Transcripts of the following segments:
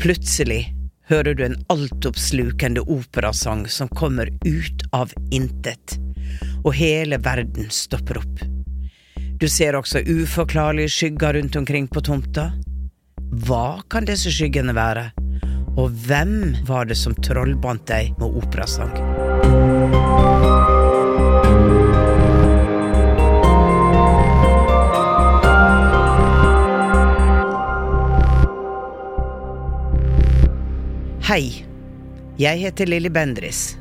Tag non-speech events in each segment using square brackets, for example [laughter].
Plutselig hører du en altoppslukende operasang som kommer ut av intet, og hele verden stopper opp. Du ser også uforklarlige skygger rundt omkring på tomta. Hva kan disse skyggene være? Og hvem var det som trollbandt deg med operasang? Hei, jeg heter Lilly Bendris.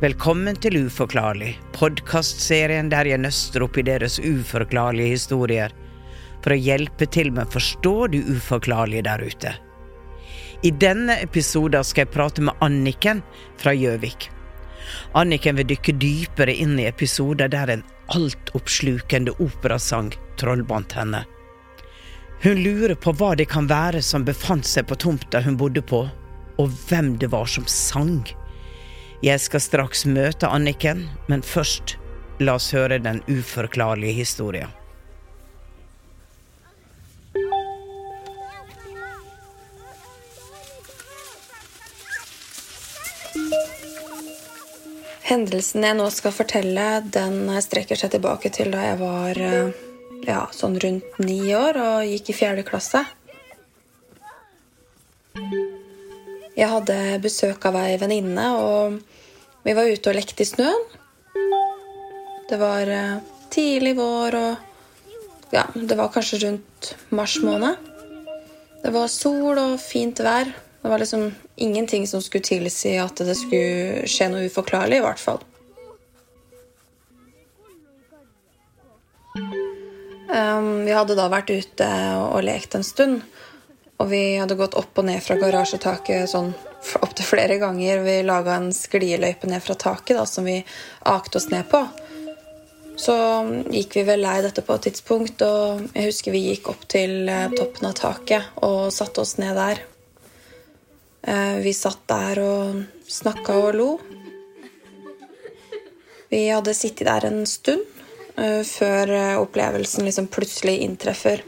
Velkommen til Uforklarlig, podkastserien der jeg nøster opp i deres uforklarlige historier for å hjelpe til med å forstå det uforklarlige der ute. I denne episoden skal jeg prate med Anniken fra Gjøvik. Anniken vil dykke dypere inn i episoder der en altoppslukende operasang trollbandt henne. Hun lurer på hva det kan være som befant seg på tomta hun bodde på, og hvem det var som sang. Jeg skal straks møte Anniken, men først la oss høre den uforklarlige historien. Hendelsen jeg nå skal fortelle, den strekker seg tilbake til da jeg var eh, ja, sånn rundt ni år og gikk i fjerde klasse. Jeg hadde besøk av ei venninne, og vi var ute og lekte i snøen. Det var eh, tidlig vår, og ja, det var kanskje rundt mars måned. Det var sol og fint vær. Det var liksom ingenting som skulle tilsi at det skulle skje noe uforklarlig, i hvert fall. Um, vi hadde da vært ute og lekt en stund. Og vi hadde gått opp og ned fra garasjetaket sånn opptil flere ganger. Vi laga en sklieløype ned fra taket da, som vi akte oss ned på. Så gikk vi vel lei dette på et tidspunkt, og jeg husker vi gikk opp til eh, toppen av taket og satte oss ned der. Eh, Vi satt der og snakka og lo. Vi hadde sittet der en stund eh, før opplevelsen liksom plutselig inntreffer.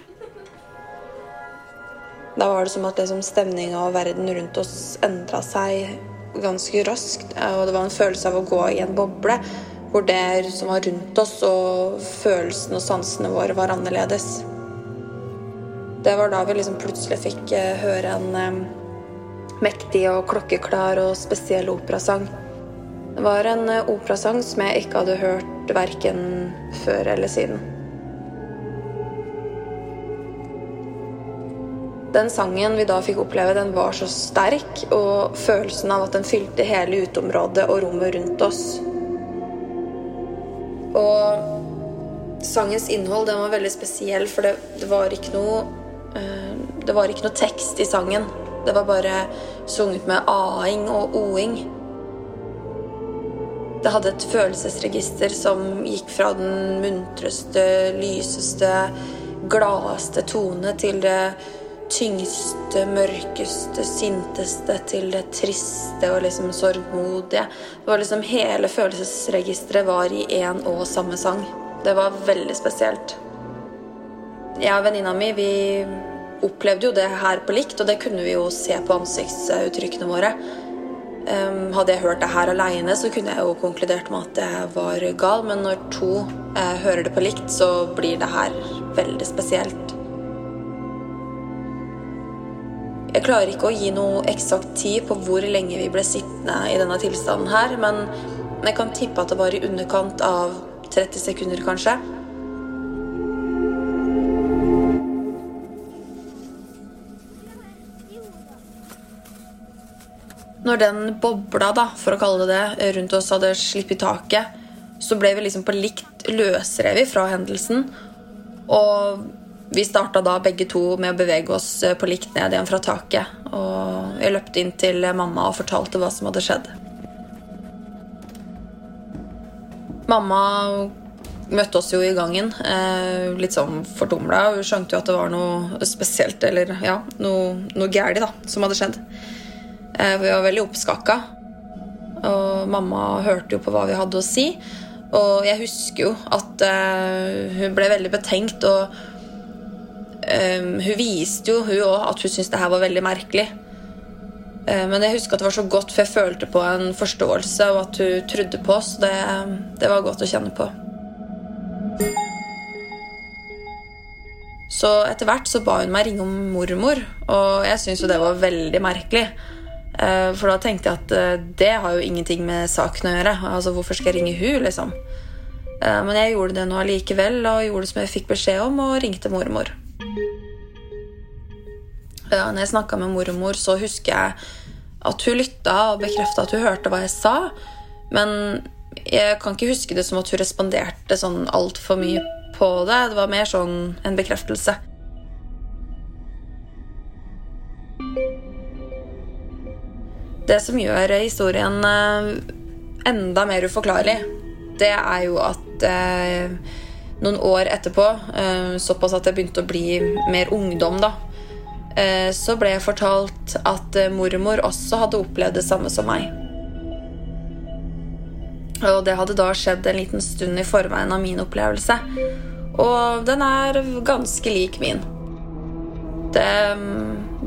Da var det som at liksom stemninga og verden rundt oss endra seg ganske raskt. Og det var en følelse av å gå i en boble hvor det som var rundt oss, og følelsene og sansene våre var annerledes. Det var da vi liksom plutselig fikk eh, høre en eh, mektig og klokkeklar og spesiell operasang. Det var en eh, operasang som jeg ikke hadde hørt verken før eller siden. Den sangen vi da fikk oppleve, den var så sterk, og følelsen av at den fylte hele uteområdet og rommet rundt oss. Og sangens innhold den var veldig spesiell, for det, det var ikke noe uh, Det var ikke noe tekst i sangen. Det var bare sunget med a-ing og o-ing. Det hadde et følelsesregister som gikk fra den muntreste, lyseste, gladeste tone til det tyngste, mørkeste, sinteste til det triste og liksom sorgmodige. Det var liksom Hele følelsesregisteret var i én og samme sang. Det var veldig spesielt. Jeg og venninna mi vi opplevde jo det her på likt, og det kunne vi jo se på ansiktsuttrykkene våre. Um, hadde jeg hørt det her aleine, så kunne jeg jo konkludert med at jeg var gal, men når to uh, hører det på likt, så blir det her veldig spesielt. Jeg klarer ikke å gi noe eksakt tid på hvor lenge vi ble sittende i denne tilstanden her, men jeg kan tippe at det var i underkant av 30 sekunder, kanskje. Når den bobla, da, for å kalle det det, rundt oss hadde sluppet taket, så ble vi liksom på likt løsrevet fra hendelsen. Og vi starta da begge to med å bevege oss på likt ned igjen fra taket. Og jeg løpte inn til mamma og fortalte hva som hadde skjedd. Mamma møtte oss jo i gangen, eh, litt sånn fortumla. Hun skjønte jo at det var noe spesielt, eller ja, noe, noe galt da, som hadde skjedd. Eh, vi var veldig oppskakka. Og mamma hørte jo på hva vi hadde å si. Og jeg husker jo at hun ble veldig betenkt, og um, hun viste jo, hun òg, at hun syntes det her var veldig merkelig. Uh, men jeg husker at det var så godt, for jeg følte på en forståelse, og at hun trodde på oss. Det, det var godt å kjenne på. Så etter hvert så ba hun meg ringe om mormor, og jeg syntes jo det var veldig merkelig. Eh, for da tenkte jeg at eh, det har jo ingenting med saken å gjøre. Altså, Hvorfor skal jeg ringe hun, liksom? Men jeg gjorde det nå allikevel, og gjorde det som jeg fikk beskjed om, og ringte mormor. Når jeg snakka med mormor, så husker jeg at hun lytta og bekrefta at hun hørte hva jeg sa. Men jeg kan ikke huske det som at hun responderte sånn altfor mye på det. Det var mer sånn en bekreftelse. Det som gjør historien eh, enda mer uforklarlig, det er jo at eh, noen år etterpå, eh, såpass at jeg begynte å bli mer ungdom, da, eh, så ble jeg fortalt at eh, mormor også hadde opplevd det samme som meg. Og det hadde da skjedd en liten stund i forveien av min opplevelse. Og den er ganske lik min. Det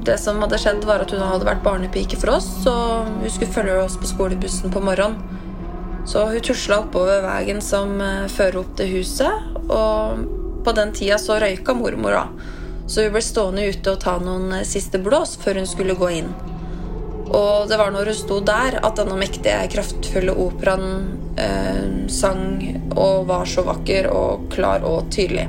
det som hadde skjedd, var at hun hadde vært barnepike for oss, og hun skulle følge oss på skolebussen på morgenen. Så hun tusla oppover veien som eh, fører opp til huset, og på den tida så røyka mormor, da. Så hun ble stående ute og ta noen eh, siste blås før hun skulle gå inn. Og det var når hun sto der, at denne mektige, kraftfulle operaen eh, sang og var så vakker og klar og tydelig.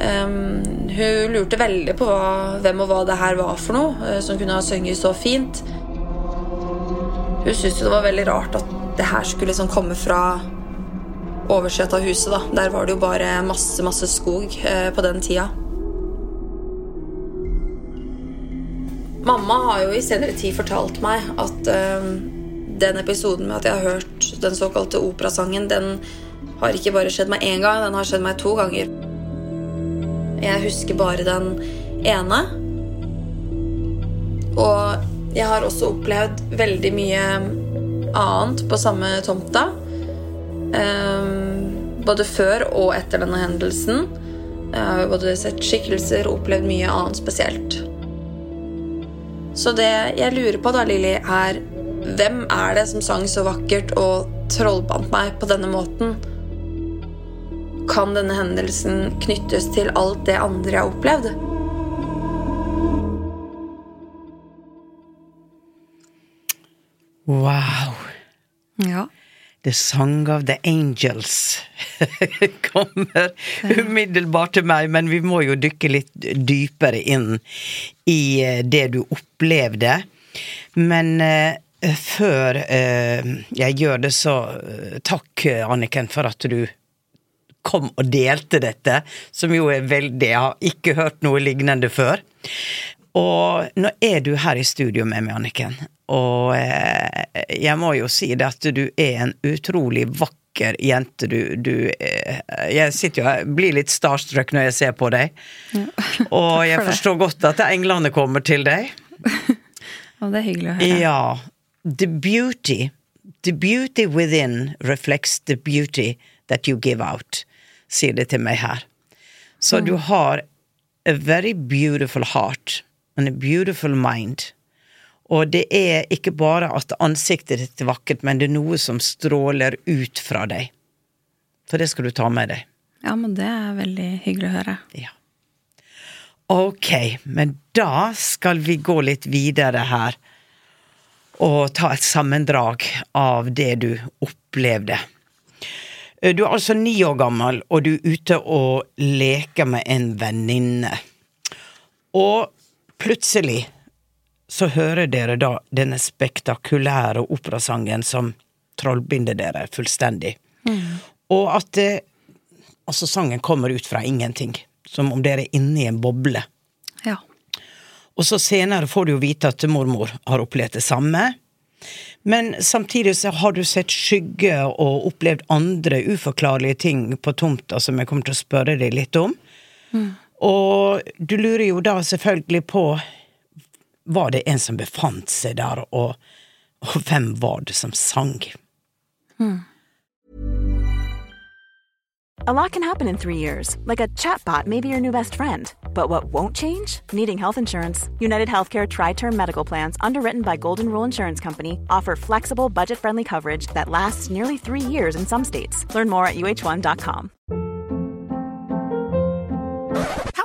Um, hun lurte veldig på hva, hvem og hva det her var for noe, uh, som kunne ha sunget så fint. Hun syntes det var veldig rart at det her skulle liksom komme fra oversida av huset. da. Der var det jo bare masse, masse skog eh, på den tida. Mamma har jo i senere tid fortalt meg at eh, den episoden med at jeg har hørt den såkalte operasangen, den har ikke bare skjedd meg én gang, den har skjedd meg to ganger. Jeg husker bare den ene. Og jeg har også opplevd veldig mye annet på samme tomta. Um, både før og etter denne hendelsen. Jeg har både sett skikkelser og opplevd mye annet spesielt. Så det jeg lurer på, da, Lilly, er hvem er det som sang så vakkert og trollbandt meg på denne måten? Kan denne hendelsen knyttes til alt det andre jeg har opplevd? Wow. Ja. The Song of the Angels [laughs] kommer umiddelbart til meg, men vi må jo dykke litt dypere inn i eh, det du opplevde. Men uh, før uh, jeg gjør det, så uh, takk, Anniken, for at du kom og delte dette, som jo er veldig Jeg har ikke hørt noe lignende før. Og nå er du her i studio med meg, Anniken, og eh, jeg må jo si det at du er en utrolig vakker jente. Du, du eh, Jeg sitter jo her, blir litt starstruck når jeg ser på deg. Ja, [laughs] og jeg for forstår godt at englene kommer til deg. [laughs] og det er hyggelig å høre. Ja. The beauty. The beauty within reflects the beauty that you give out, sier det til meg her. Så mm. du har a very beautiful heart and a beautiful mind. Og det er ikke bare at ansiktet ditt er vakkert, men det er noe som stråler ut fra deg. For det skal du ta med deg. Ja, men det er veldig hyggelig å høre. Ja. Ok, men da skal vi gå litt videre her og ta et sammendrag av det du opplevde. Du er altså ni år gammel, og du er ute og leker med en venninne. Og plutselig så hører dere da denne spektakulære operasangen som trollbinder dere fullstendig. Mm. Og at det, altså sangen kommer ut fra ingenting. Som om dere er inne i en boble. Ja. Og så senere får du jo vite at mormor har opplevd det samme. Men samtidig så har du sett skygge og opplevd andre uforklarlige ting på tomta som jeg kommer til å spørre deg litt om. Mm. Og du lurer jo da selvfølgelig på var det en som befant seg der, og, og hvem var det som sang? Hmm. A lot can happen in three years, like a chatbot may be your new best friend. But what won't change? Needing health insurance. United Healthcare Tri Term Medical Plans, underwritten by Golden Rule Insurance Company, offer flexible, budget friendly coverage that lasts nearly three years in some states. Learn more at uh1.com.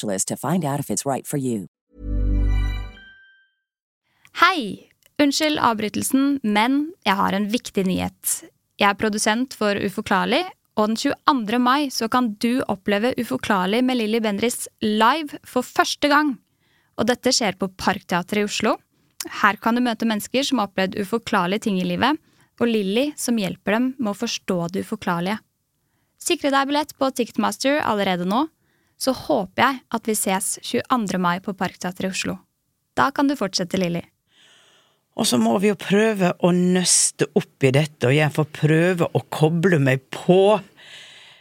specialist to find out if it's right for you. Hei! Unnskyld avbrytelsen, men jeg har en viktig nyhet. Jeg er produsent for Uforklarlig, og den 22. mai så kan du oppleve Uforklarlig med Lilly Bendriss live for første gang. Og dette skjer på Parkteatret i Oslo. Her kan du møte mennesker som har opplevd uforklarlige ting i livet, og Lilly som hjelper dem med å forstå det uforklarlige. Sikre deg billett på Ticketmaster allerede nå så håper jeg at vi ses 22. mai på Parkteatret i Oslo. Da kan du fortsette, Lilly. Og så må vi jo prøve å nøste opp i dette, og jeg får prøve å koble meg på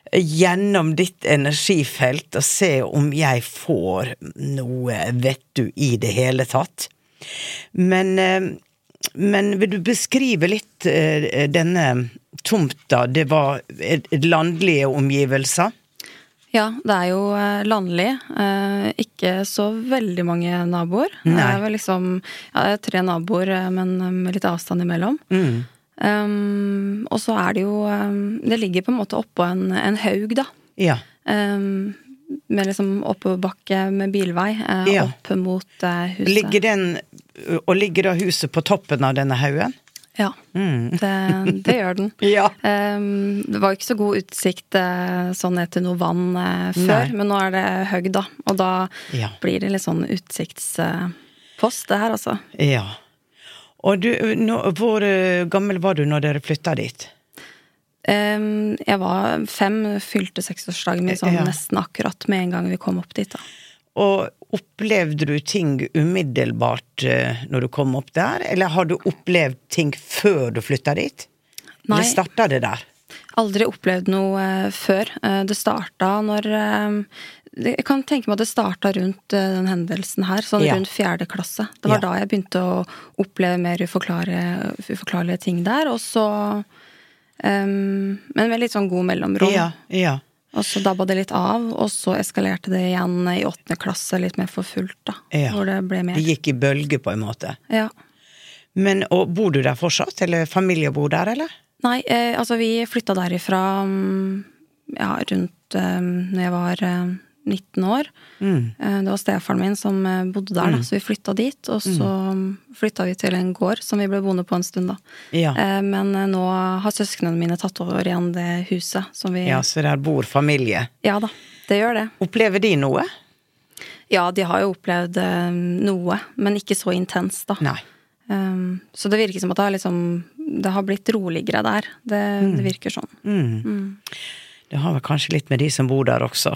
gjennom ditt energifelt og se om jeg får noe vettu i det hele tatt. Men, eh, men vil du beskrive litt eh, denne tomta? Det var landlige omgivelser? Ja, det er jo eh, landlig. Eh, ikke så veldig mange naboer. Nei. Det er vel liksom ja, tre naboer, eh, men med litt avstand imellom. Mm. Um, og så er det jo Det ligger på en måte oppå en, en haug, da. Ja. Um, med liksom oppoverbakke med bilvei eh, Ja. opp mot eh, huset. Ligger den Og ligger da huset på toppen av denne haugen? Ja, det, det gjør den. Mm. [laughs] Ja. um, det var ikke så god utsikt eh, sånn ned til noe vann uh, før, Nei. men nå er det høgg, da. Og da Ja. blir det litt sånn utsiktspost, det her, altså. Ja. Og du, nå, hvor uh, gammel var du når dere flytta dit? Um, jeg var fem, fylte seksårsdagen min sånn Ja. nesten akkurat med en gang vi kom opp dit, da. Og opplevde du ting umiddelbart eh, når du kom opp der, eller har du opplevd ting før du flytta dit? Nei. Eller starta det der? Aldri opplevd noe eh, før. Eh, det starta når Jeg kan tenke meg at det starta rundt den hendelsen her, sånn Ja. rundt fjerde klasse. Det var Ja. da jeg begynte å oppleve mer uforklarlige, uforklarlige ting der, og så um, Men med litt sånn god mellomrom. Ja, ja. Og så dabba det litt av, og så eskalerte det igjen i åttende klasse, litt mer for fullt, da. Ja. Hvor det ble mer. Det gikk i bølger, på en måte. Ja. Men, og Bor du der fortsatt, eller familie bor der, eller? Nei, eh, altså vi flytta derifra mm, ja, rundt eh, når jeg var eh, 19 år. Mm. Eh, det var stefaren min som eh, bodde der, da, så vi flytta dit. Og så mm. flytta vi til en gård som vi ble boende på en stund, da. Ja. Eh, men nå har søsknene mine tatt over igjen det huset som vi ja, så der bor familie. Ja da, det gjør det. Opplever de noe? Ja, de har jo opplevd noe, men ikke så intenst, da. Nei. Um, så det virker som at det har liksom Det har blitt roligere der. Det, det virker sånn. Det har vel kanskje litt med de som bor der også.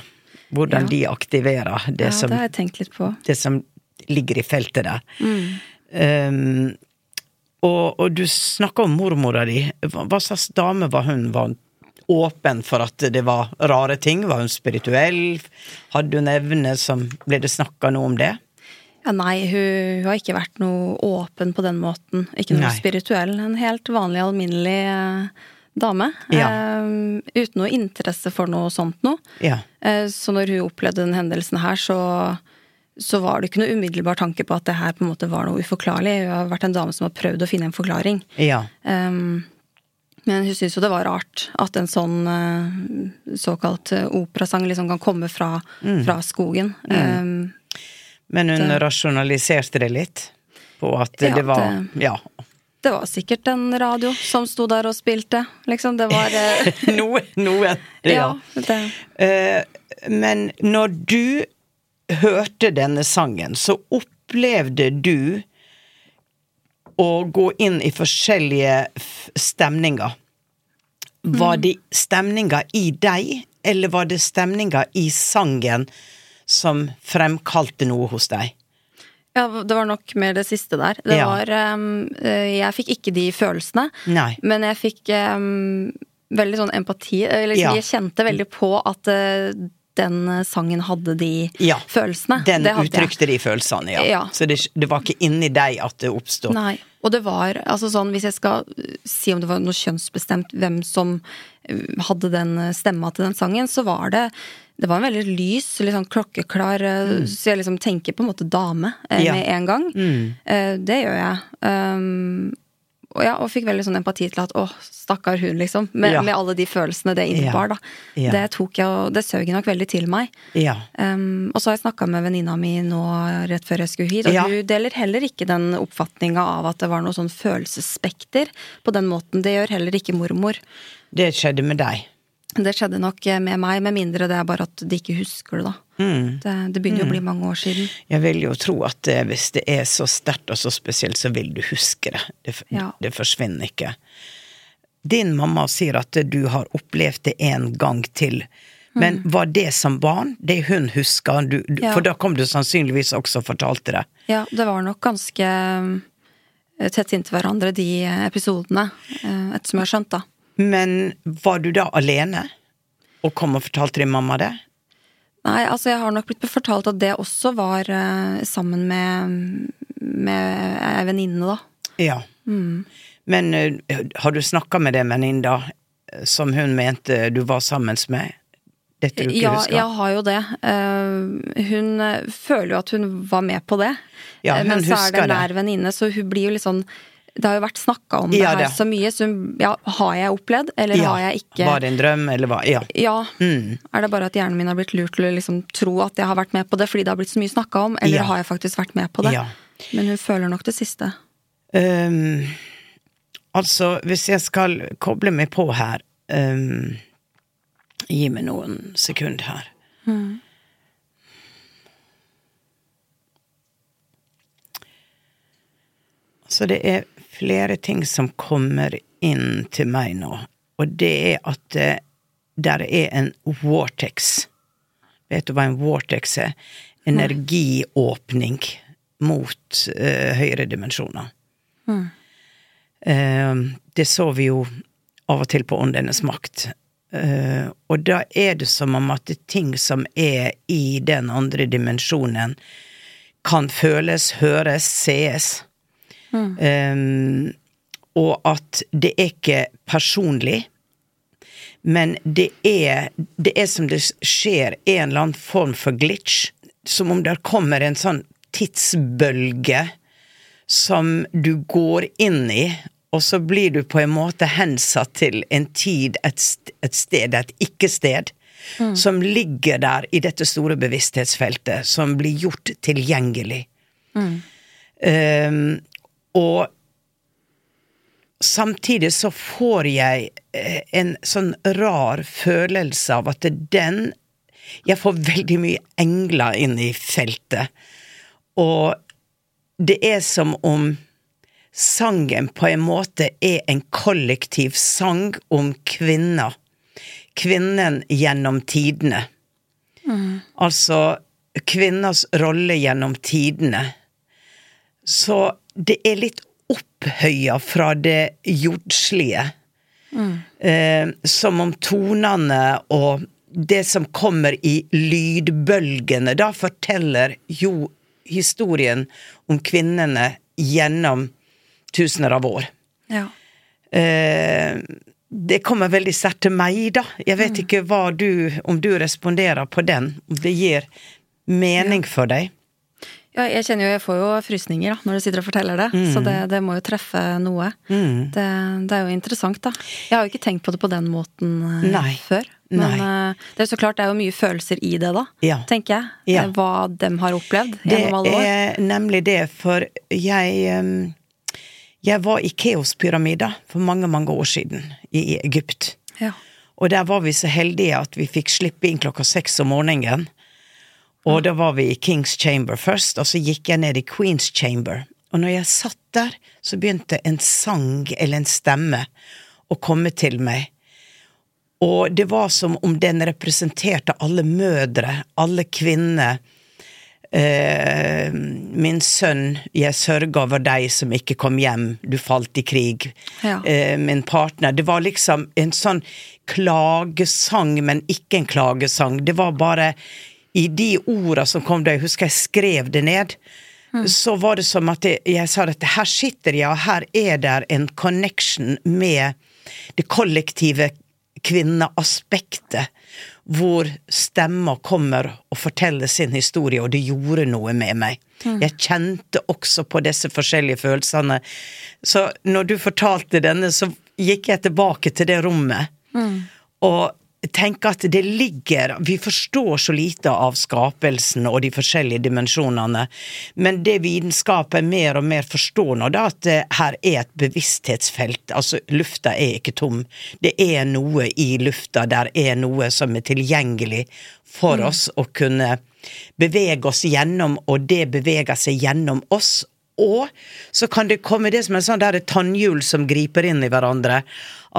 Hvordan Ja. de aktiverer det, Ja, som, det det som ligger i feltet der. Um, og, og du snakka om mormora di. Hva, hva slags dame var hun? Var hun åpen for at det var rare ting? Var hun spirituell? Hadde hun evne som Ble det snakka noe om det? Ja, nei, hun, hun har ikke vært noe åpen på den måten. Ikke noe Nei. spirituell. En helt vanlig, alminnelig eh, dame. Ja. Eh, uten noe interesse for noe sånt noe. Ja. Eh, så når hun opplevde den hendelsen her, så, så var det ikke noe umiddelbar tanke på at det her på en måte var noe uforklarlig. Hun har vært en dame som har prøvd å finne en forklaring. Ja. Eh, men hun syntes jo det var rart at en sånn eh, såkalt eh, operasang liksom kan komme fra, Mm. fra skogen. Um, Men hun Det- rasjonaliserte det litt? På at Ja, det var det- Ja. Det var sikkert en radio som sto der og spilte, liksom. Det var [laughs] Noe, Noe, Ja. Ja. Eh, men når du hørte denne sangen, så opplevde du å gå inn i forskjellige stemninger. Var det stemninger i deg, eller var det stemninger i sangen som fremkalte noe hos deg? Ja, det var nok mer det siste der. Det Ja. var um, eh, Jeg fikk ikke de følelsene, Nei. men jeg fikk um, veldig sånn empati. Eller Ja. jeg kjente veldig på at uh, den sangen hadde de Ja. følelsene. Den Det hadde jeg. uttrykte de følelsene, ja. Ja. Så det, det var ikke inni deg at det oppstod? Nei. Og det var altså sånn, hvis jeg skal uh, si om det var noe kjønnsbestemt hvem som hadde den stemma til den sangen, så var det det var en veldig lys, litt sånn klokkeklar mm. Så jeg liksom tenker på en måte dame eh. Ja. med en gang. Mm. Eh, det gjør jeg. Um, og, ja, og fikk veldig sånn empati til at å, stakkar hun, liksom. Med, Ja. med alle de følelsene det innebar, da. Det tok jeg, og det søg nok veldig til meg. Ja. Um, og så har jeg snakka med venninna mi nå rett før jeg skulle hit, og hun deler heller ikke den oppfatninga av at det var noe sånn følelsesspekter på den måten. Det gjør heller ikke mormor. Det skjedde med deg? Det skjedde nok med meg, med mindre det er bare at de ikke husker det, da. Mm. Det, det begynner jo å bli mange år siden. Jeg vil jo tro at eh, hvis det er så sterkt og så spesielt, så vil du huske det. Det, Ja. det forsvinner ikke. Din mamma sier at du har opplevd det en gang til. Men var det som barn? Det hun husker? Du, du, Mm. Ja. For da kom du sannsynligvis også og fortalte det. Ja, det var nok ganske eh, tett inntil hverandre, de episodene, eh, ettersom jeg har skjønt, da. Men var du da alene? Og kom og fortalte din mamma det? Nei, altså jeg har nok blitt fortalt at det også var uh, sammen med, med ei venninne, da. Ja. Mm. Men uh, har du snakka med den venninna eh, som hun mente du var sammen med? Dette du ikke Ja, husker? jeg har jo det. Uh, hun eh, føler jo at hun var med på det. Ja, Eh, hun Men så er det det. nær venninne, så hun blir jo litt sånn Det har jo vært snakka om det Ja, her det. så mye, så ja, har jeg opplevd, eller Ja. har jeg ikke? Var det en drøm, eller hva? Ja. Ja. Mm. Er det bare at hjernen min har blitt lurt til å liksom tro at jeg har vært med på det fordi det har blitt så mye snakka om, eller har jeg faktisk vært med på det? Ja. Men hun føler nok det siste. Um, altså, hvis jeg skal koble meg på her um, Gi meg noen sekunder her. Så det er flere ting som kommer inn til meg nå, og det er at det der er en vortex. Vet du hva en vortex er? Energiåpning mot uh, høyere dimensjoner. Eh, det så vi jo av og til på Åndenes makt. Uh, og da er det som om at ting som er i den andre dimensjonen, kan føles, høres, sees. Eh, og at det er ikke personlig, men det er, det er som det skjer en eller annen form for glitch. Som om det kommer en sånn tidsbølge som du går inn i, og så blir du på en måte hensatt til en tid, et, sted, et ikke-sted, som ligger der i dette store bevissthetsfeltet, som blir gjort tilgjengelig. Um, og samtidig så får jeg eh, en sånn rar følelse av at den Jeg får veldig mye engler inn i feltet. Og det er som om sangen på en måte er en kollektiv sang om kvinner. Kvinnen gjennom tidene. Altså kvinners rolle gjennom tidene. Så det er litt opphøya fra det jordslige. Eh, som om tonene og det som kommer i lydbølgene, da forteller jo historien om kvinnene gjennom tusener av år. Ja. Eh, det kommer veldig sterkt til meg, da. Jeg vet ikke hva du, om du responderer på den. Om det gir mening for deg. Ja, jeg kjenner jo, jeg får jo frysninger da, når du sitter og forteller det, så det, det må jo treffe noe. Det, det er jo interessant, da. Jeg har jo ikke tenkt på det på den måten eh, Nei. før. Men Nei. eh, det er så klart, det er jo mye følelser i det, da. Ja. Tenker jeg. Ja. Eh, Hva dem har opplevd gjennom alle år. Det er nemlig det, for jeg Jeg var i Keops-pyramider for mange, mange år siden, i Egypt. Ja. Og der var vi så heldige at vi fikk slippe inn klokka seks om morgenen. Og da var vi i Kings Chamber først, og så gikk jeg ned i Queens Chamber. Og når jeg satt der, så begynte en sang eller en stemme å komme til meg. Og det var som om den representerte alle mødre, alle kvinner. Eh, min sønn, jeg sørger over deg som ikke kom hjem, du falt i krig. Ja. Eh, min partner. Det var liksom en sånn klagesang, men ikke en klagesang. Det var bare i de orda som kom da, jeg husker jeg skrev det ned, så var det som at jeg, jeg sa at her sitter jeg, og her er der en connection med det kollektive kvinneaspektet, hvor stemmer kommer og forteller sin historie, og det gjorde noe med meg. Jeg kjente også på disse forskjellige følelsene. Så når du fortalte denne, så gikk jeg tilbake til det rommet, og tenker at det ligger Vi forstår så lite av skapelsen og de forskjellige dimensjonene, men det vitenskapen mer og mer forstår nå, det er at her er et bevissthetsfelt. Altså, lufta er ikke tom. Det er noe i lufta, der er noe som er tilgjengelig for oss å kunne bevege oss gjennom, og det beveger seg gjennom oss. Og så kan det komme det som en sånn der tannhjul som griper inn i hverandre.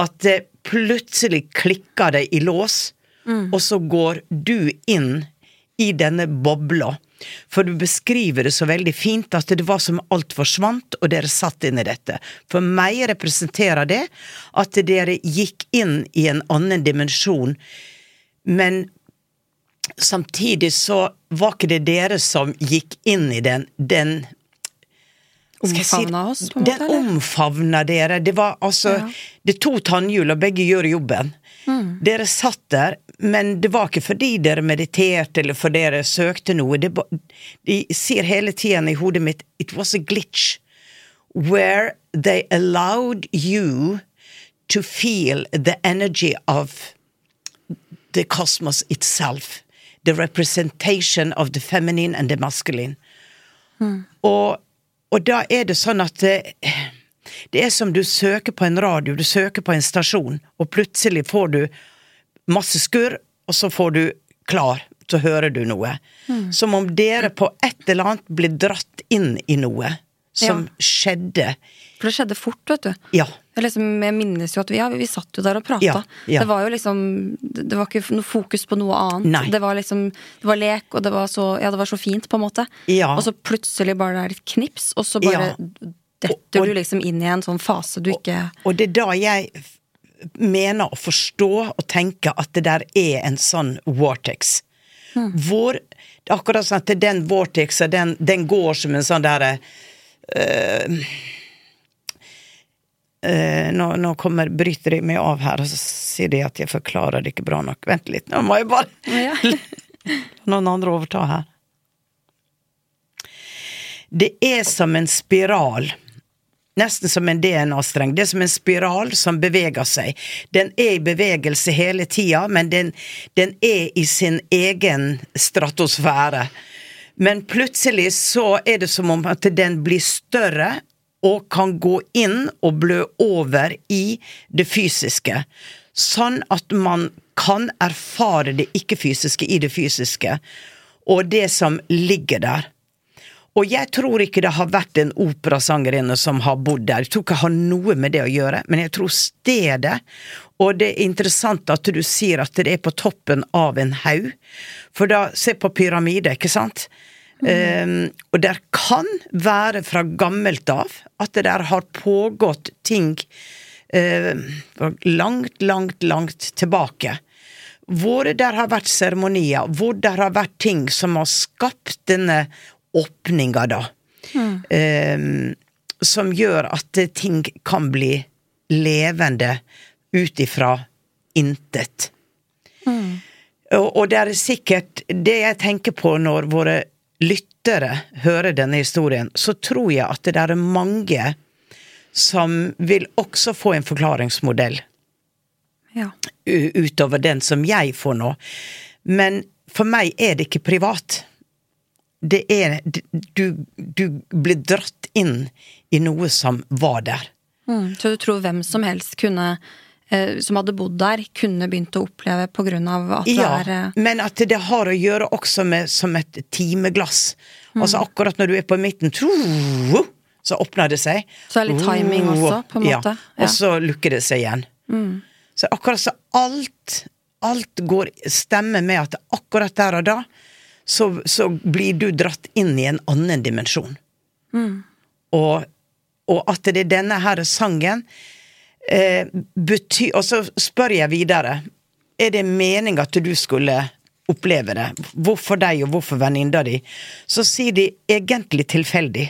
At eh, plutselig klikker det i lås, og så går du inn i denne bobla. For du beskriver det så veldig fint at det var som alt forsvant, og dere satt inn i dette. For meg representerer det at dere gikk inn i en annen dimensjon, men samtidig så var ikke det dere som gikk inn i den, den Omfavna oss, på en måte, Den omfavna dere. Det var altså Ja. Det er to tannhjul, og begge gjør jobben. Mm. Dere satt der, men det var ikke fordi dere mediterte eller fordi dere søkte noe. Det de sier hele tiden i hodet mitt 'it was a glitch'. where they allowed you to feel the energy of the cosmos itself. The representation of the feminine and the masculine. Og, og da er det sånn at det, det er som du søker på en radio, du søker på en stasjon, og plutselig får du masse skurr, og så får du klar, så hører du noe. Som om dere på et eller annet blir dratt inn i noe som skjedde. For det skjedde fort, vet du. Ja. Jeg, liksom, jeg minnes jo at vi, ja, vi satt jo der og prata. Ja, ja. Det var jo liksom Det var ikke noe fokus på noe annet. Nei. Det var liksom Det var lek, og det var så Ja, det var så fint, på en måte. Ja. Og så plutselig bare det er et knips, og så bare Ja. detter Og- du liksom inn i en sånn fase du ikke Og det er da jeg mener å forstå og tenke at det der er en sånn vortex. Hvor det er akkurat sånn at den vortexen, den, den går som en sånn derre eh, nå, nå kommer, bryter de meg av her, og så sier de at jeg forklarer det ikke bra nok. Vent litt, nå må jeg bare [laughs] Ja. [laughs] noen andre overta her. Det er som en spiral. Nesten som en DNA-streng. Det er som en spiral som beveger seg. Den er i bevegelse hele tida, men den, den er i sin egen stratosfære. Men plutselig så er det som om at den blir større og kan gå inn og blø over i det fysiske. Sånn at man kan erfare det ikke-fysiske i det fysiske, og det som ligger der. Og jeg tror ikke det har vært en operasangerinne som har bodd der. Jeg tror ikke det har noe med det å gjøre, men jeg tror stedet Og det er interessant at du sier at det er på toppen av en haug. For da, se på pyramide, ikke sant? Um, og der kan være fra gammelt av at det der har pågått ting uh, langt, langt, langt tilbake. Hvor det har vært seremonier, hvor det har vært ting som har skapt denne åpninga, da. Eh, som gjør at ting kan bli levende ut ifra intet. Og, og det er sikkert det jeg tenker på når våre lyttere hører denne historien, så tror jeg at det er mange som vil også få en forklaringsmodell Ja. utover den som jeg får nå. Men for meg er det ikke privat. Det er Du, du blir dratt inn i noe som var der. Mm. Så du tror hvem som helst kunne som hadde bodd der, kunne begynt å oppleve av at Ja, det er eh, men at det har å gjøre også med som et timeglass. Altså akkurat når du er på midten, så åpner det seg. Så er det litt timing også, på en måte. Ja. og så lukker det seg igjen. Så akkurat så alt Alt går stemmer med at akkurat der og da så, så blir du dratt inn i en annen dimensjon. Og, og at det er denne her sangen eh, bety, Og så spør jeg videre. Er det meninga at du skulle oppleve det? Hvorfor deg, og hvorfor venninna di? Så sier de egentlig tilfeldig.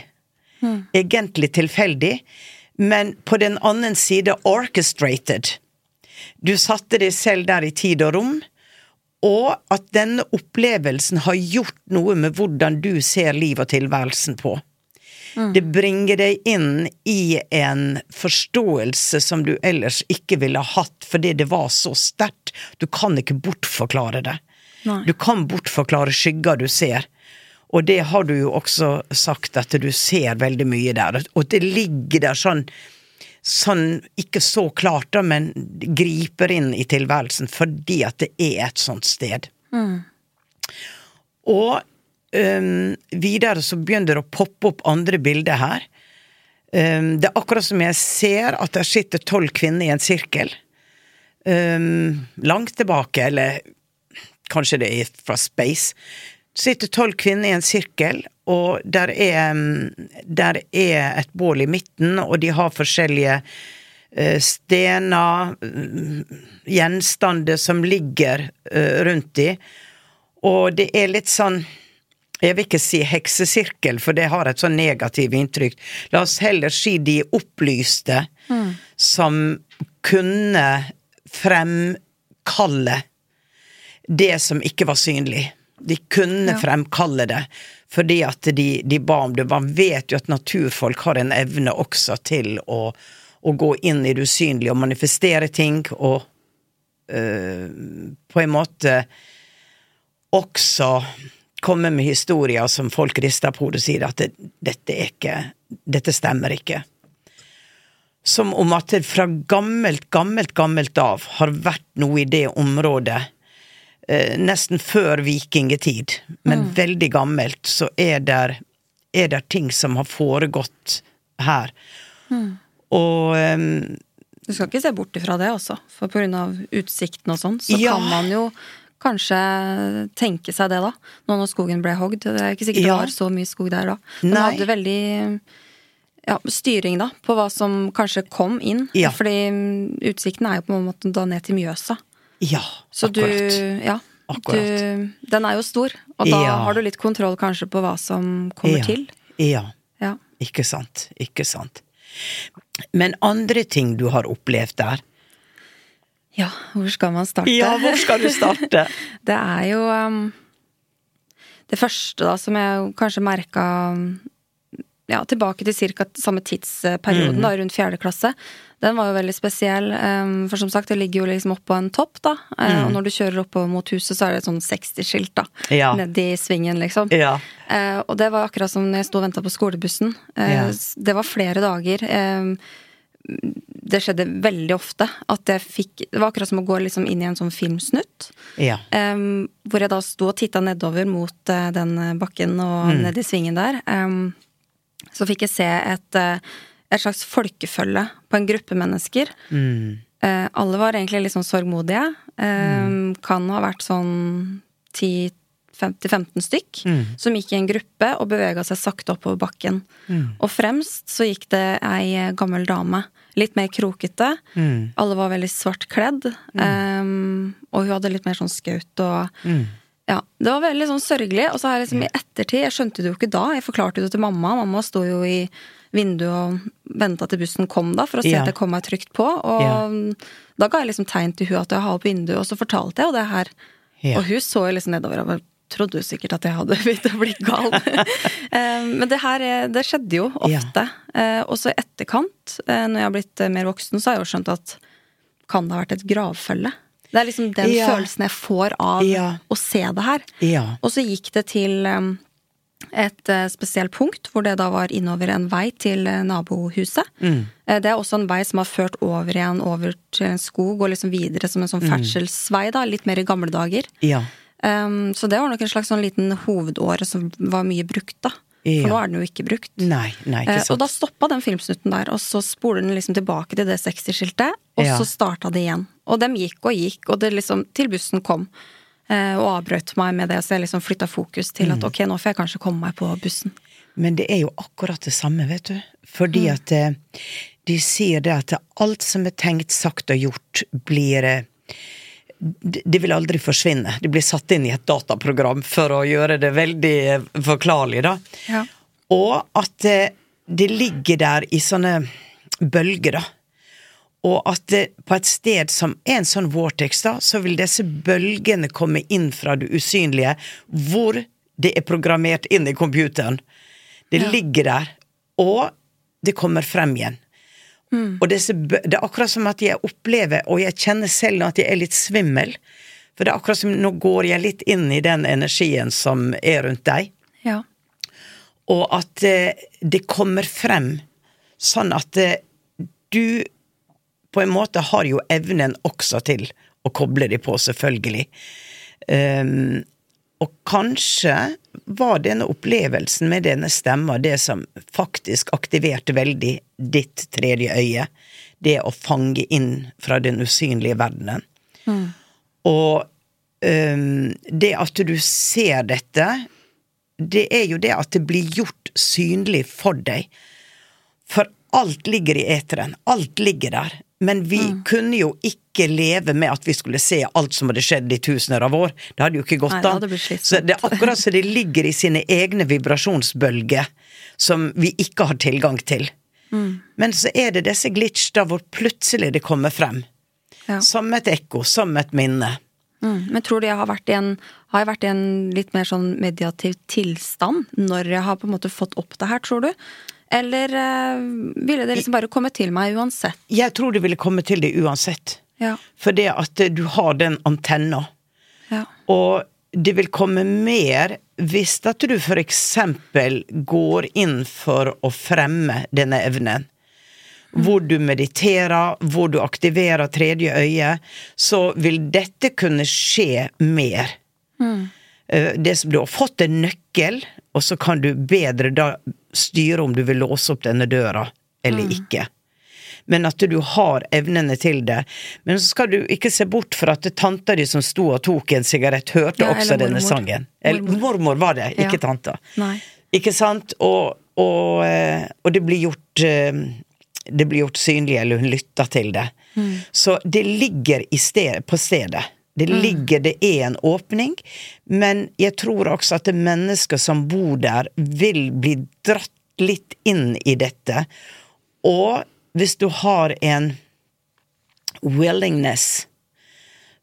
Egentlig tilfeldig, men på den annen side orchestrated. Du satte deg selv der i tid og rom, og at denne opplevelsen har gjort noe med hvordan du ser liv og tilværelsen på. Det bringer deg inn i en forståelse som du ellers ikke ville hatt fordi det var så sterkt. Du kan ikke bortforklare det. Nei. Du kan bortforklare skygger du ser. Og det har du jo også sagt, at du ser veldig mye der. Og det ligger der sånn Sånn, ikke så klart, da, men griper inn i tilværelsen fordi at det er et sånt sted. Og øhm, videre så begynner det å poppe opp andre bilder her. Um, det er akkurat som jeg ser at der sitter tolv kvinner i en sirkel. Um, langt tilbake, eller kanskje det er fra space. sitter tolv kvinner i en sirkel, og der er, der er et bål i midten, og de har forskjellige eh, stener, mm, gjenstander som ligger eh, rundt de. Og det er litt sånn jeg vil ikke si heksesirkel, for det har et sånn negativt inntrykk. La oss heller si de opplyste som kunne fremkalle det som ikke var synlig. De kunne Ja. fremkalle det fordi at de, de ba om det. Man vet jo at naturfolk har en evne også til å, å gå inn i det usynlige og manifestere ting, og øh, på en måte også komme med historier som folk rister på hodet og sier at det, dette er ikke Dette stemmer ikke. Som om at det fra gammelt, gammelt, gammelt av har vært noe i det området eh, nesten før vikingetid, men veldig gammelt, så er der, er der ting som har foregått her. Og ehm, Du skal ikke se bort ifra det også, for av utsikten og sånn, så Ja. kan man jo kanskje tenke seg det, da. Nå når skogen ble hogd. Det er ikke sikkert Ja. det var så mye skog der da. Men Nei. hadde veldig ja, styring, da, på hva som kanskje kom inn. Ja. Fordi mm, utsikten er jo på en måte da ned til Mjøsa. ja, Så akkurat. du Ja. Akkurat. Du, den er jo stor, og da Ja. har du litt kontroll kanskje på hva som kommer ja. til. Ja. Ja. Ikke sant. Ikke sant. Men andre ting du har opplevd der? Ja, hvor skal man starte? Ja, hvor skal du starte? [laughs] Det er jo um, Det første da som jeg kanskje merka ja, tilbake til ca. samme tidsperioden, da, rundt fjerde klasse. Den var jo veldig spesiell, um, for som sagt, det ligger jo liksom oppå en topp, da. eh, Og når du kjører oppover mot huset, så er det et sånn 60-skilt, da. Ja. Nedi svingen, liksom. Ja. Uh, og det var akkurat som når jeg sto og venta på skolebussen. Uh, Ja. Det var flere dager. Eh, det skjedde veldig ofte at jeg fikk Det var akkurat som å gå liksom inn i en sånn filmsnutt. Ja. Um, hvor jeg da sto og titta nedover mot uh, den bakken og Mm. ned i svingen der. Um, så fikk jeg se et, uh, et slags folkefølge på en gruppe mennesker. Mm. Uh, alle var egentlig litt sånn sorgmodige. Um, Mm. Kan ha vært sånn 10-15 stykk. Mm. Som gikk i en gruppe og bevega seg sakte oppover bakken. Mm. Og fremst så gikk det ei gammel dame. Litt mer krokete. Mm. Alle var veldig svart kledd. Um, og hun hadde litt mer sånn skaut og Mm. Ja, Det var veldig sånn sørgelig. Og så har jeg liksom i ettertid Jeg skjønte det jo ikke da. Jeg forklarte det til mamma. Mamma sto jo i vinduet og venta til bussen kom, da, for å se Ja. at jeg kom meg trygt på. Og Ja. da ga jeg liksom tegn til hun at jeg har opp vinduet, og så fortalte jeg jo det her. Ja. Og hun så jo liksom nedover og trodde jo sikkert at jeg hadde [laughs] begynt å bli gal. [laughs] Eh, Men det her eh, det skjedde jo ofte. Ja. Og så i etterkant, eh, når jeg har blitt eh, mer voksen, så har jeg jo skjønt at kan det ha vært et gravfølge? Det er liksom den Ja. følelsen jeg får av Ja. å se det her. Ja. Og så gikk det til et eh, spesielt punkt, hvor det da var innover en vei til eh, nabohuset. Mm. Eh, Det er også en vei som har ført over igjen over til en skog, og liksom videre som en sånn ferdselsvei, da, litt mer i gamle dager. Ja. Um, så det var nok en slags sånn liten hovedåre som var mye brukt, da. Ja. For nå er den jo ikke brukt. Nei, nei, ikke sant. Uh, og da stoppa den filmsnutten der, og så spoler den liksom tilbake til det 60-skiltet, og Ja. så starta det igjen. Og dem gikk og gikk, og det liksom til bussen kom. eh, Og avbrøt meg med det, så jeg liksom flytta fokus til Mm. at ok, nå får jeg kanskje komme meg på bussen. Men det er jo akkurat det samme, vet du. Fordi at eh, de sier det at alt som er tenkt, sagt og gjort, blir eh, det vil aldri forsvinne. Det blir satt inn i et dataprogram for å gjøre det veldig eh, forklarlig, da. Ja. Og at eh, det ligger der i sånne bølger, da. Og at det, på et sted som er en sånn vortex, da, så vil disse bølgene komme inn fra det usynlige, hvor det er programmert inn i computeren. Det ligger der, og det kommer frem igjen. Og disse, det er akkurat som at jeg opplever, og jeg kjenner selv at jeg er litt svimmel. For det er akkurat som nå går jeg litt inn i den energien som er rundt deg Ja. og at eh, det kommer frem, sånn at eh, du på en måte har jo evnen også til å koble de på, selvfølgelig. Um, og kanskje var denne opplevelsen med denne stemma det som faktisk aktiverte veldig ditt tredje øye. Det å fange inn fra den usynlige verdenen. Og um, det at du ser dette, det er jo det at det blir gjort synlig for deg. For alt ligger i eteren. Alt ligger der. Men vi kunne jo ikke leve med at vi skulle se alt som hadde skjedd i tusener av år. Det hadde jo ikke gått an. Så det er akkurat så det ligger i sine egne vibrasjonsbølger som vi ikke har tilgang til. Men så er det disse glitch da hvor plutselig det kommer frem. Ja. Som et ekko, som et minne. Mm. Men tror du jeg har vært, en, har jeg vært i en litt mer sånn mediativ tilstand når jeg har på en måte fått opp det her, tror du? Eller øh, ville det liksom bare komme til meg uansett? Jeg tror det ville komme til deg uansett. Ja. Det at eh, du har den antenna. ja. Og det vil komme mer hvis at du eksempel går inn for å fremme denne evnen. Hvor du mediterer, hvor du aktiverer tredje øye, så vil dette kunne skje mer. Mm. Det som Du har fått en nøkkel, og så kan du bedre da styre om du vil låse opp denne døra eller ikke. Men at du har evnene til det. Men så skal du ikke se bort fra at tanta di som sto og tok en sigarett, hørte Ja, også denne mormor. sangen. Eller, mormor var det, ikke Ja. tanta. Nei. Ikke sant? Og, og, eh, og det blir gjort eh, Det blir gjort synlig, eller hun lytter til det. Så det ligger i sted, på stedet. Det ligger, det er en åpning, men jeg tror også at det mennesker som bor der, vil bli dratt litt inn i dette. Og hvis du har en willingness,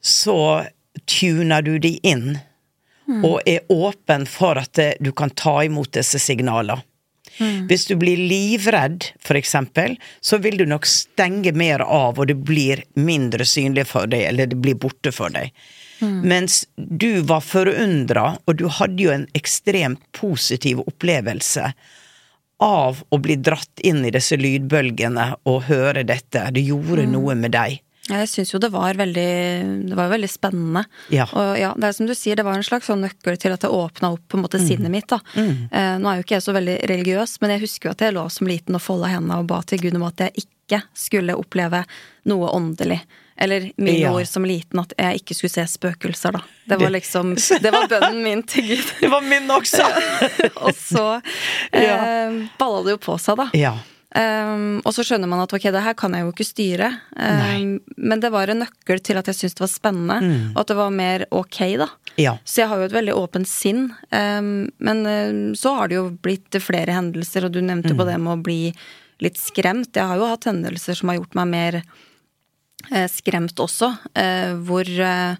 så tuner du de inn og er åpen for at eh, du kan ta imot disse signalene. Hvis du blir livredd, eksempel, så vil du nok stenge mer av, og det blir mindre synlig for deg, eller det blir borte for deg. Mens du var forundra, og du hadde jo en ekstremt positiv opplevelse av å bli dratt inn i disse lydbølgene og høre dette. Det gjorde noe med deg. Jeg syns jo det var veldig Det var veldig spennende. Ja. Og ja, det er som du sier, det var en slags sånn nøkkel til at det åpna opp på en måte sinnet mitt. da. Eh, nå er jo ikke jeg så veldig religiøs, men jeg husker jo at jeg lå som liten og folda hendene og ba til Gud om at jeg ikke skulle oppleve noe åndelig. Eller mine Ja. ord som liten, at jeg ikke skulle se spøkelser, da. Det var liksom Det var bønnen min til Gud. [laughs] Det var min også! [laughs] og så [laughs] eh, balla det jo på seg, da. ja. Um, og så skjønner man at ok, det her kan jeg jo ikke styre. Um, men det var en nøkkel til at jeg syntes det var spennende, og at det var mer ok, da. Ja. Så jeg har jo et veldig åpent sinn. Um, men um, så har det jo blitt flere hendelser, og du nevnte mm. på det med å bli litt skremt. Jeg har jo hatt hendelser som har gjort meg mer eh, skremt også, eh, hvor eh,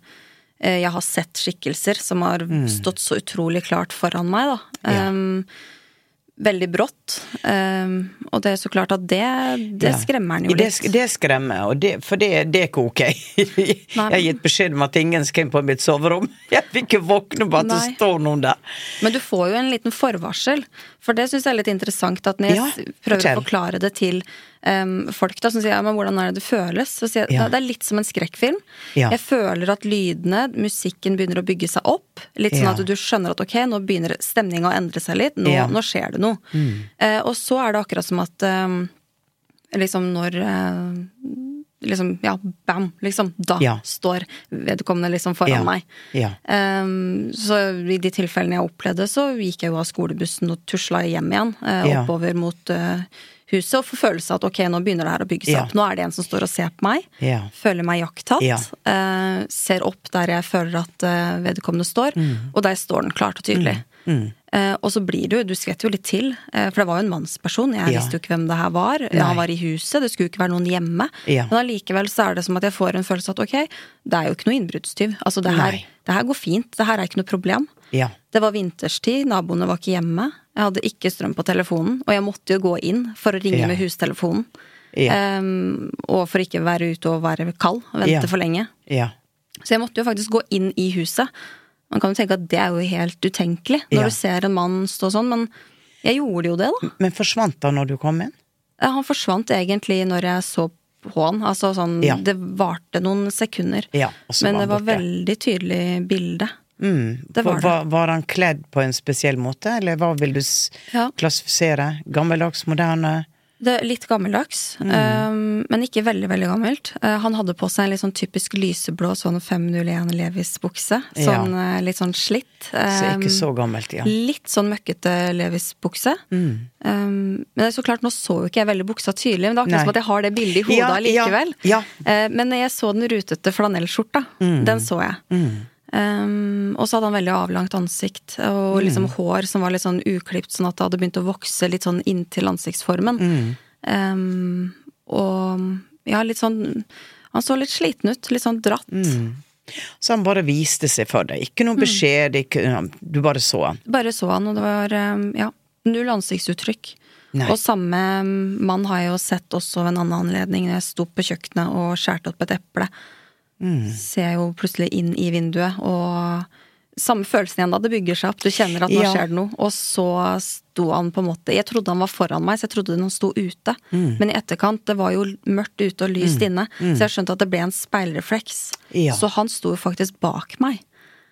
eh, jeg har sett skikkelser som har stått så utrolig klart foran meg, da. Ja. Veldig brått. Og det er så klart at det, det Ja. skremmer en jo litt. Det, det skremmer, og det, for det, det ikke ok. [laughs] Jeg har gitt beskjed om at ingen skal inn på mitt soverom. [laughs] Jeg vil ikke våkne på at det står noen der. Men du får jo en liten forvarsel, for det syns jeg er litt interessant. At når jeg Ja, prøver å forklare det til em, folk da, som sier ja, men hvordan er det det føles, så sier jeg Ja. det er litt som en skrekkfilm. Ja. Jeg føler at lydene, musikken begynner å bygge seg opp. Litt sånn at du skjønner at ok, nå begynner stemninga å endre seg litt. Nå, nå skjer det noe. Eh, og så er det akkurat som at um, liksom når eh, Liksom, ja, bam, liksom. Da Ja. står vedkommende liksom foran Ja. meg. Ja. Um, så i de tilfellene jeg opplevde, så gikk jeg jo av skolebussen og tusla hjem igjen. Uh. Oppover mot uh, huset og får følelse av at ok, nå begynner det her å bygge seg opp. Nå er det en som står og ser på meg. Ja. Føler meg jakttatt. Ja. eh, ser opp der jeg føler at vedkommende står, og der står den klart og tydelig. Mm. Eh, og så blir du du skvetter jo litt til, eh, for det var jo en mannsperson. Jeg Ja. visste jo ikke hvem det her var. Nei. Han var i huset, det skulle jo ikke være noen hjemme. Ja. Men allikevel så er det som at jeg får en følelse at ok, det er jo ikke noe innbruddstyv. Altså det her, det her går fint, det her er ikke noe problem. Ja. Det var vinterstid, naboene var ikke hjemme. Jeg hadde ikke strøm på telefonen, og jeg måtte jo gå inn for å ringe med hustelefonen. Ehm, og for ikke være ute og være kald, og vente for lenge. Ja. Så jeg måtte jo faktisk gå inn i huset. Man kan jo tenke at det er jo helt utenkelig når Ja. du ser en mann stå sånn, men jeg gjorde jo det, da. Men forsvant han når du kom inn? Ja, Han forsvant egentlig når jeg så på han. Altså sånn, Ja. det varte noen sekunder. Ja, men var det var borte. veldig tydelig bilde. Mm. Det var var, var, var han kledd på en spesiell måte, eller hva vil du klassifisere? Gammeldags, moderne? Det er litt gammeldags, Mm. um, men ikke veldig veldig gammelt. Uh, han hadde på seg en litt sånn typisk lyseblå sånn 501 Levis-bukse. Ja. Sånn uh, litt sånn slitt. Så ikke Um, så gammelt, ja. Litt sånn møkkete Levis-bukse. Mm. Um, men det så klart, nå så jo ikke jeg veldig buksa tydelig, men det er akkurat som at jeg har det bildet i hodet Ja, ja, ja. Uh, men jeg så den rutete flanellskjorta. Den så jeg. Mm. Um, og så hadde han veldig avlangt ansikt og Mm. liksom hår som var litt sånn uklipt, sånn at det hadde begynt å vokse litt sånn inntil ansiktsformen. Mm. Um, og ja, litt sånn Han så litt sliten ut, litt sånn dratt. Mm. Så han bare viste seg for deg. Ikke noe beskjed, ikke, du bare så han. Bare så han, og det var eh, ja, null ansiktsuttrykk. Nei. Og samme mann har jeg jo sett også ved en annen anledning jeg sto på kjøkkenet og skjærte opp et eple. Mm. Ser jo plutselig inn i vinduet, og samme følelsen igjen da. Det bygger seg opp. Du kjenner at nå Ja. skjer det noe. Og så sto han på en måte Jeg trodde han var foran meg, så jeg trodde han sto ute. Mm. Men i etterkant, det var jo mørkt ute og lyst inne, så jeg skjønte at det ble en speilrefleks. Ja. Så han sto jo faktisk bak meg.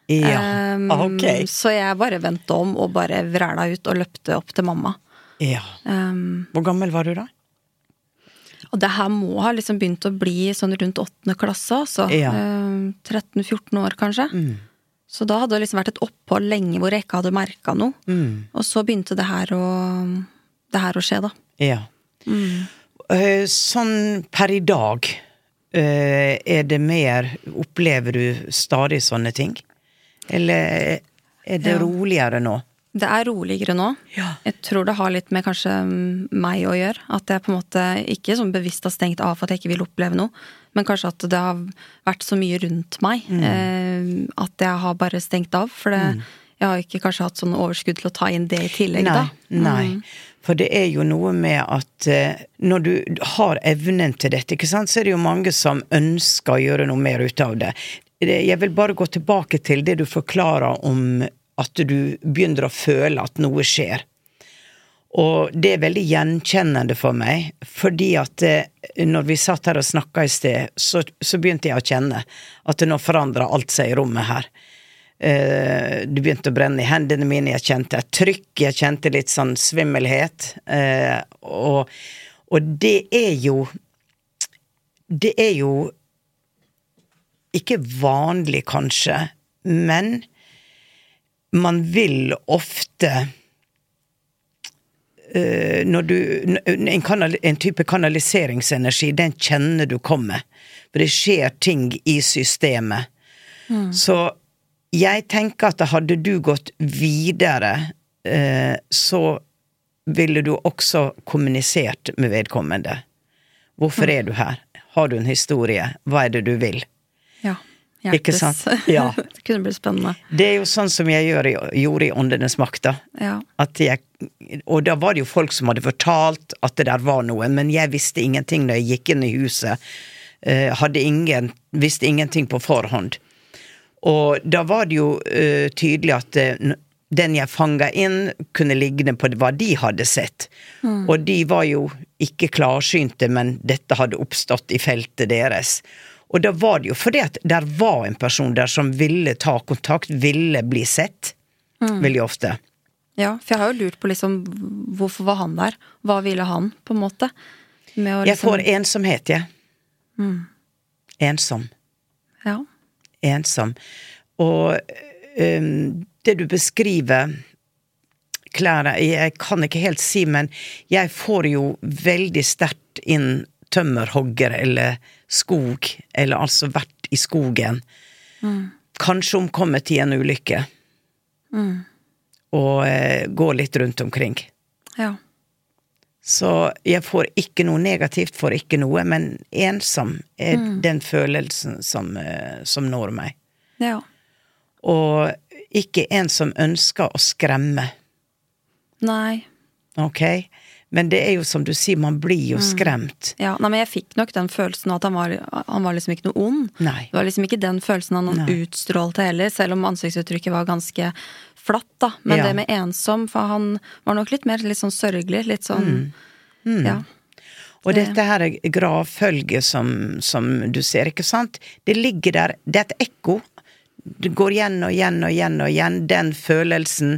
Ja, Um, okay. Så jeg bare vendte om og bare vræla ut og løpte opp til mamma. Ja. Um, Hvor gammel var du da? Og det her må ha liksom begynt å bli sånn rundt åttende klasse, altså. Ja. Um, 13-14 år, kanskje. Mm. Så da hadde det liksom vært et opphold lenge hvor jeg ikke hadde merka noe. Mm. Og så begynte det her å, det her å skje, da. Ja. Mm. Eh, Sånn per i dag, eh, er det mer Opplever du stadig sånne ting? Eller er det Ja. roligere nå? Det er roligere nå. Ja. Jeg tror det har litt med kanskje mm, meg å gjøre. At jeg på en måte ikke sånn bevisst har stengt av for at jeg ikke vil oppleve noe, men kanskje at det har vært så mye rundt meg eh, at jeg har bare stengt av. For det, jeg har ikke kanskje hatt sånn overskudd til å ta inn det i tillegg, Nei. da. nei. Mm. For det er jo noe med at eh, når du har evnen til dette, så er det jo mange som ønsker å gjøre noe mer ut av det. Det- Jeg vil bare gå tilbake til det du forklarer om at du begynner å føle at noe skjer. Og det er veldig gjenkjennende for meg, fordi at eh, når vi satt her og snakka i sted, så, så begynte jeg å kjenne at nå forandra alt seg i rommet her. Uh, det begynte å brenne i hendene mine, jeg kjente et trykk, jeg kjente litt sånn svimmelhet. Uh, og, og det er jo Det er jo ikke vanlig, kanskje, men man vil ofte eh, når du, en, kanal, en type kanaliseringsenergi, den kjenner du kommer. For det skjer ting i systemet. Så jeg tenker at hadde du gått videre, eh, så ville du også kommunisert med vedkommende. Hvorfor er du her? Har du en historie? Hva er det du vil? Ja. Sant? [laughs] Ja. det kunne bli spennende. Det er jo sånn som jeg gjør, gjorde i Åndenes makt, da. Ja. Jeg, og da var det jo folk som hadde fortalt at det der var noe, men jeg visste ingenting da jeg gikk inn i huset. Eh, ingen, visste ingenting på forhånd. Og da var det jo uh, tydelig at uh, den jeg fanga inn, kunne ligne på hva de hadde sett. Og de var jo ikke klarsynte, men dette hadde oppstått i feltet deres. Og da var det jo fordi at der var en person der som ville ta kontakt, ville bli sett. Veldig ofte. ja, for jeg har jo lurt på liksom hvorfor var han der? Hva ville han, på en måte? Med å Jeg liksom- får ensomhet, jeg. Ensom. Ja. Ensom. Og um, det du beskriver klærne jeg kan ikke helt si, men jeg får jo veldig sterkt inn tømmerhogger eller skog, eller altså vært i skogen. Kanskje omkommet i en ulykke. Og eh, gå litt rundt omkring. ja. Så jeg får ikke noe negativt, får ikke noe, men ensom er den følelsen som, eh, som når meg. Ja. Og ikke en som ønsker å skremme, Nei. ok? Men det er jo som du sier, man blir jo skremt. Ja, nei, men jeg fikk nok den følelsen at han var, han var liksom ikke noe ond. Nei. Det var liksom ikke den følelsen han Nei. utstrålte heller, selv om ansiktsuttrykket var ganske flatt, da. Men Ja. det med ensom, for han var nok litt mer litt sånn sørgelig, litt sånn Mm. Ja. Og dette her er gravfølget som, som du ser, ikke sant? Det ligger der, det er et ekko. Det går igjen og igjen og igjen og igjen, den følelsen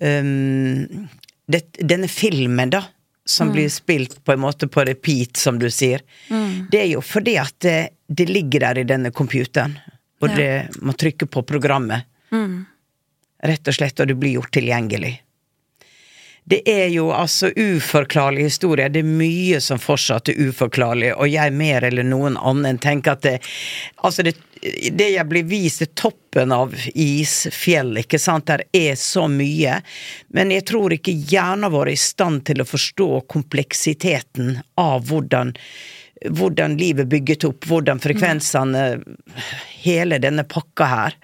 um, det, Denne filmen, da, som blir spilt på en måte på repeat, som du sier, det er jo fordi at det, det ligger der i denne computeren, og Ja. det må trykke på programmet. Rett og slett, og det blir gjort tilgjengelig. Det er jo altså uforklarlige historier. Det er mye som fortsatt er uforklarlig, og jeg mer eller noen annen tenker at det Altså, det, det jeg blir vist, er toppen av isfjell, ikke sant. Der er så mye. Men jeg tror ikke hjernen vår er i stand til å forstå kompleksiteten av hvordan hvordan livet er bygget opp, hvordan frekvensene hele denne pakka her.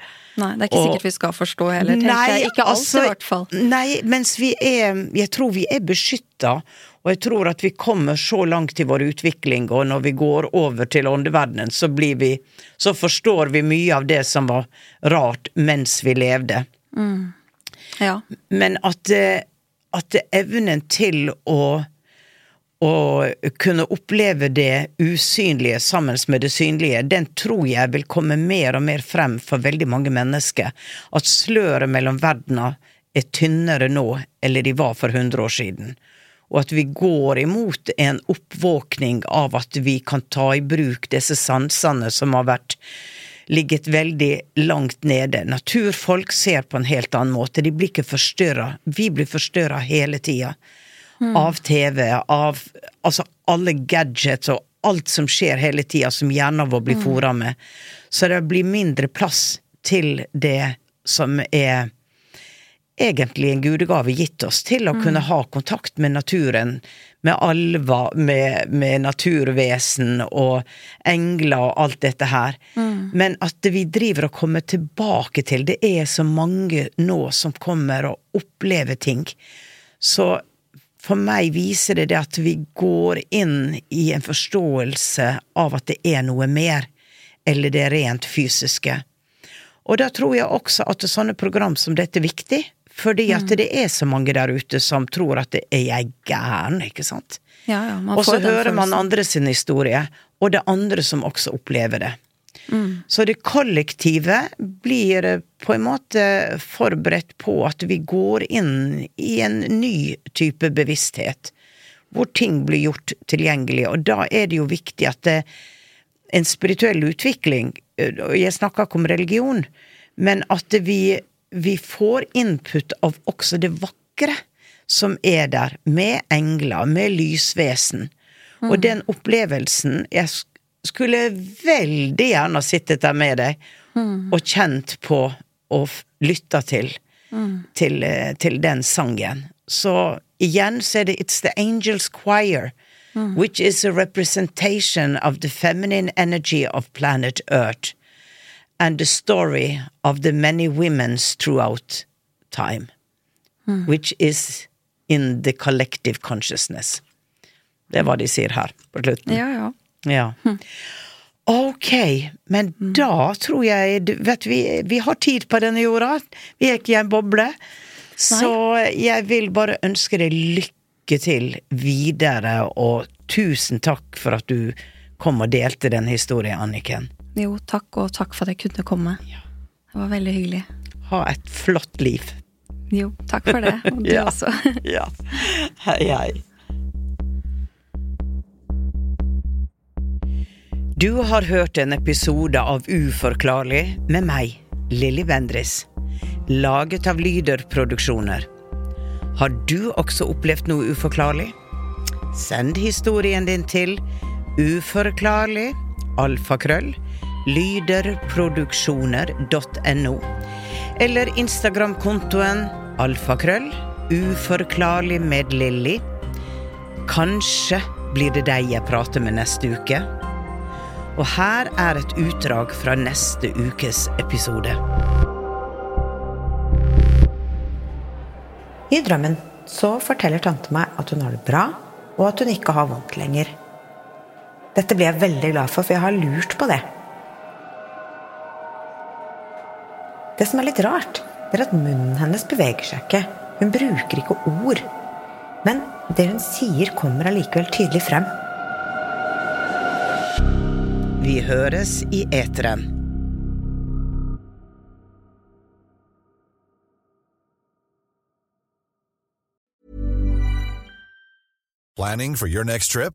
Nei, det er ikke Og- sikkert vi skal forstå heller, tenker jeg. Ikke alt, altså, i hvert fall. Nei, mens vi er Jeg tror vi er beskytta, og jeg tror at vi kommer så langt i vår utvikling, og når vi går over til åndeverdenen, så blir vi Så forstår vi mye av det som var rart mens vi levde. Ja. Men at, eh, at evnen til å å kunne oppleve det usynlige sammen med det synlige, den tror jeg vil komme mer og mer frem for veldig mange mennesker. At sløret mellom verdener er tynnere nå eller de var for 100 år siden. Og at vi går imot en oppvåkning av at vi kan ta i bruk disse sansene som har vært ligget veldig langt nede. Naturfolk ser på en helt annen måte. De blir ikke forstyrra. Vi blir forstyrra hele tida. Av TV, av altså alle gadgets og alt som skjer hele tida, som hjernen vår blir fora med. Så det blir mindre plass til det som er egentlig en gudegave gitt oss, til å kunne ha kontakt med naturen, med alver, med, med naturvesen og engler og alt dette her. Men at vi driver og kommer tilbake til Det er så mange nå som kommer og opplever ting. Så for meg viser det det at vi går inn i en forståelse av at det er noe mer, eller det rent fysiske. Og da tror jeg også at sånne program som dette er viktig, fordi at det er så mange der ute som tror at det er jeg gæren, ikke sant? Ja, ja, man Og så hører man andre sin historie, og det er andre som også opplever det. Så det kollektive blir eh, på en måte forberedt på at vi går inn i en ny type bevissthet, hvor ting blir gjort tilgjengelig, og da er det jo viktig at det, en spirituell utvikling, eh, og jeg snakker ikke om religion, men at vi, vi får input av også det vakre som er der, med engler, med lysvesen. Og den opplevelsen Jeg skulle veldig gjerne ha sittet der med deg og kjent på og lytta til, til, eh, til den sangen. Så igjen så er det It's the Angels Choir, which is a representation of the feminine energy of planet Earth and the story of the many women's throughout time, which is in the collective consciousness. Det er hva de sier her på slutten. Ja, ja. Ja. Ok, men da tror jeg du- Vet vi, vi har tid på denne jorda. Vi er ikke i en boble. Så jeg vil bare ønske deg lykke til videre, og tusen takk for at du kom og delte den historien, Anniken. Jo, takk, og takk for at jeg kunne komme. Det var veldig hyggelig. Ha et flott liv. Jo, takk for det. Og du [laughs] Ja. også. [laughs] Ja. Hei, hei. Du har hørt en episode av Uforklarlig med meg, Lilly Bendris. Laget av Lyder Produksjoner. Har du også opplevd noe uforklarlig? Send historien din til uforklarlig alfakrøll lyderproduksjoner.no eller Instagram-kontoen alfakrøll uforklarlig med Lilly. Kanskje blir det deg jeg prater med neste uke. Og her er et utdrag fra neste ukes episode. I drømmen så forteller tante meg at hun har det bra, og at hun ikke har vondt lenger. Dette blir jeg veldig glad for, for jeg har lurt på det. Det som er litt rart, det er at munnen hennes beveger seg ikke. Hun bruker ikke ord. Men det hun sier, kommer allikevel tydelig frem. Vi høres i eteren. Planning for your next trip?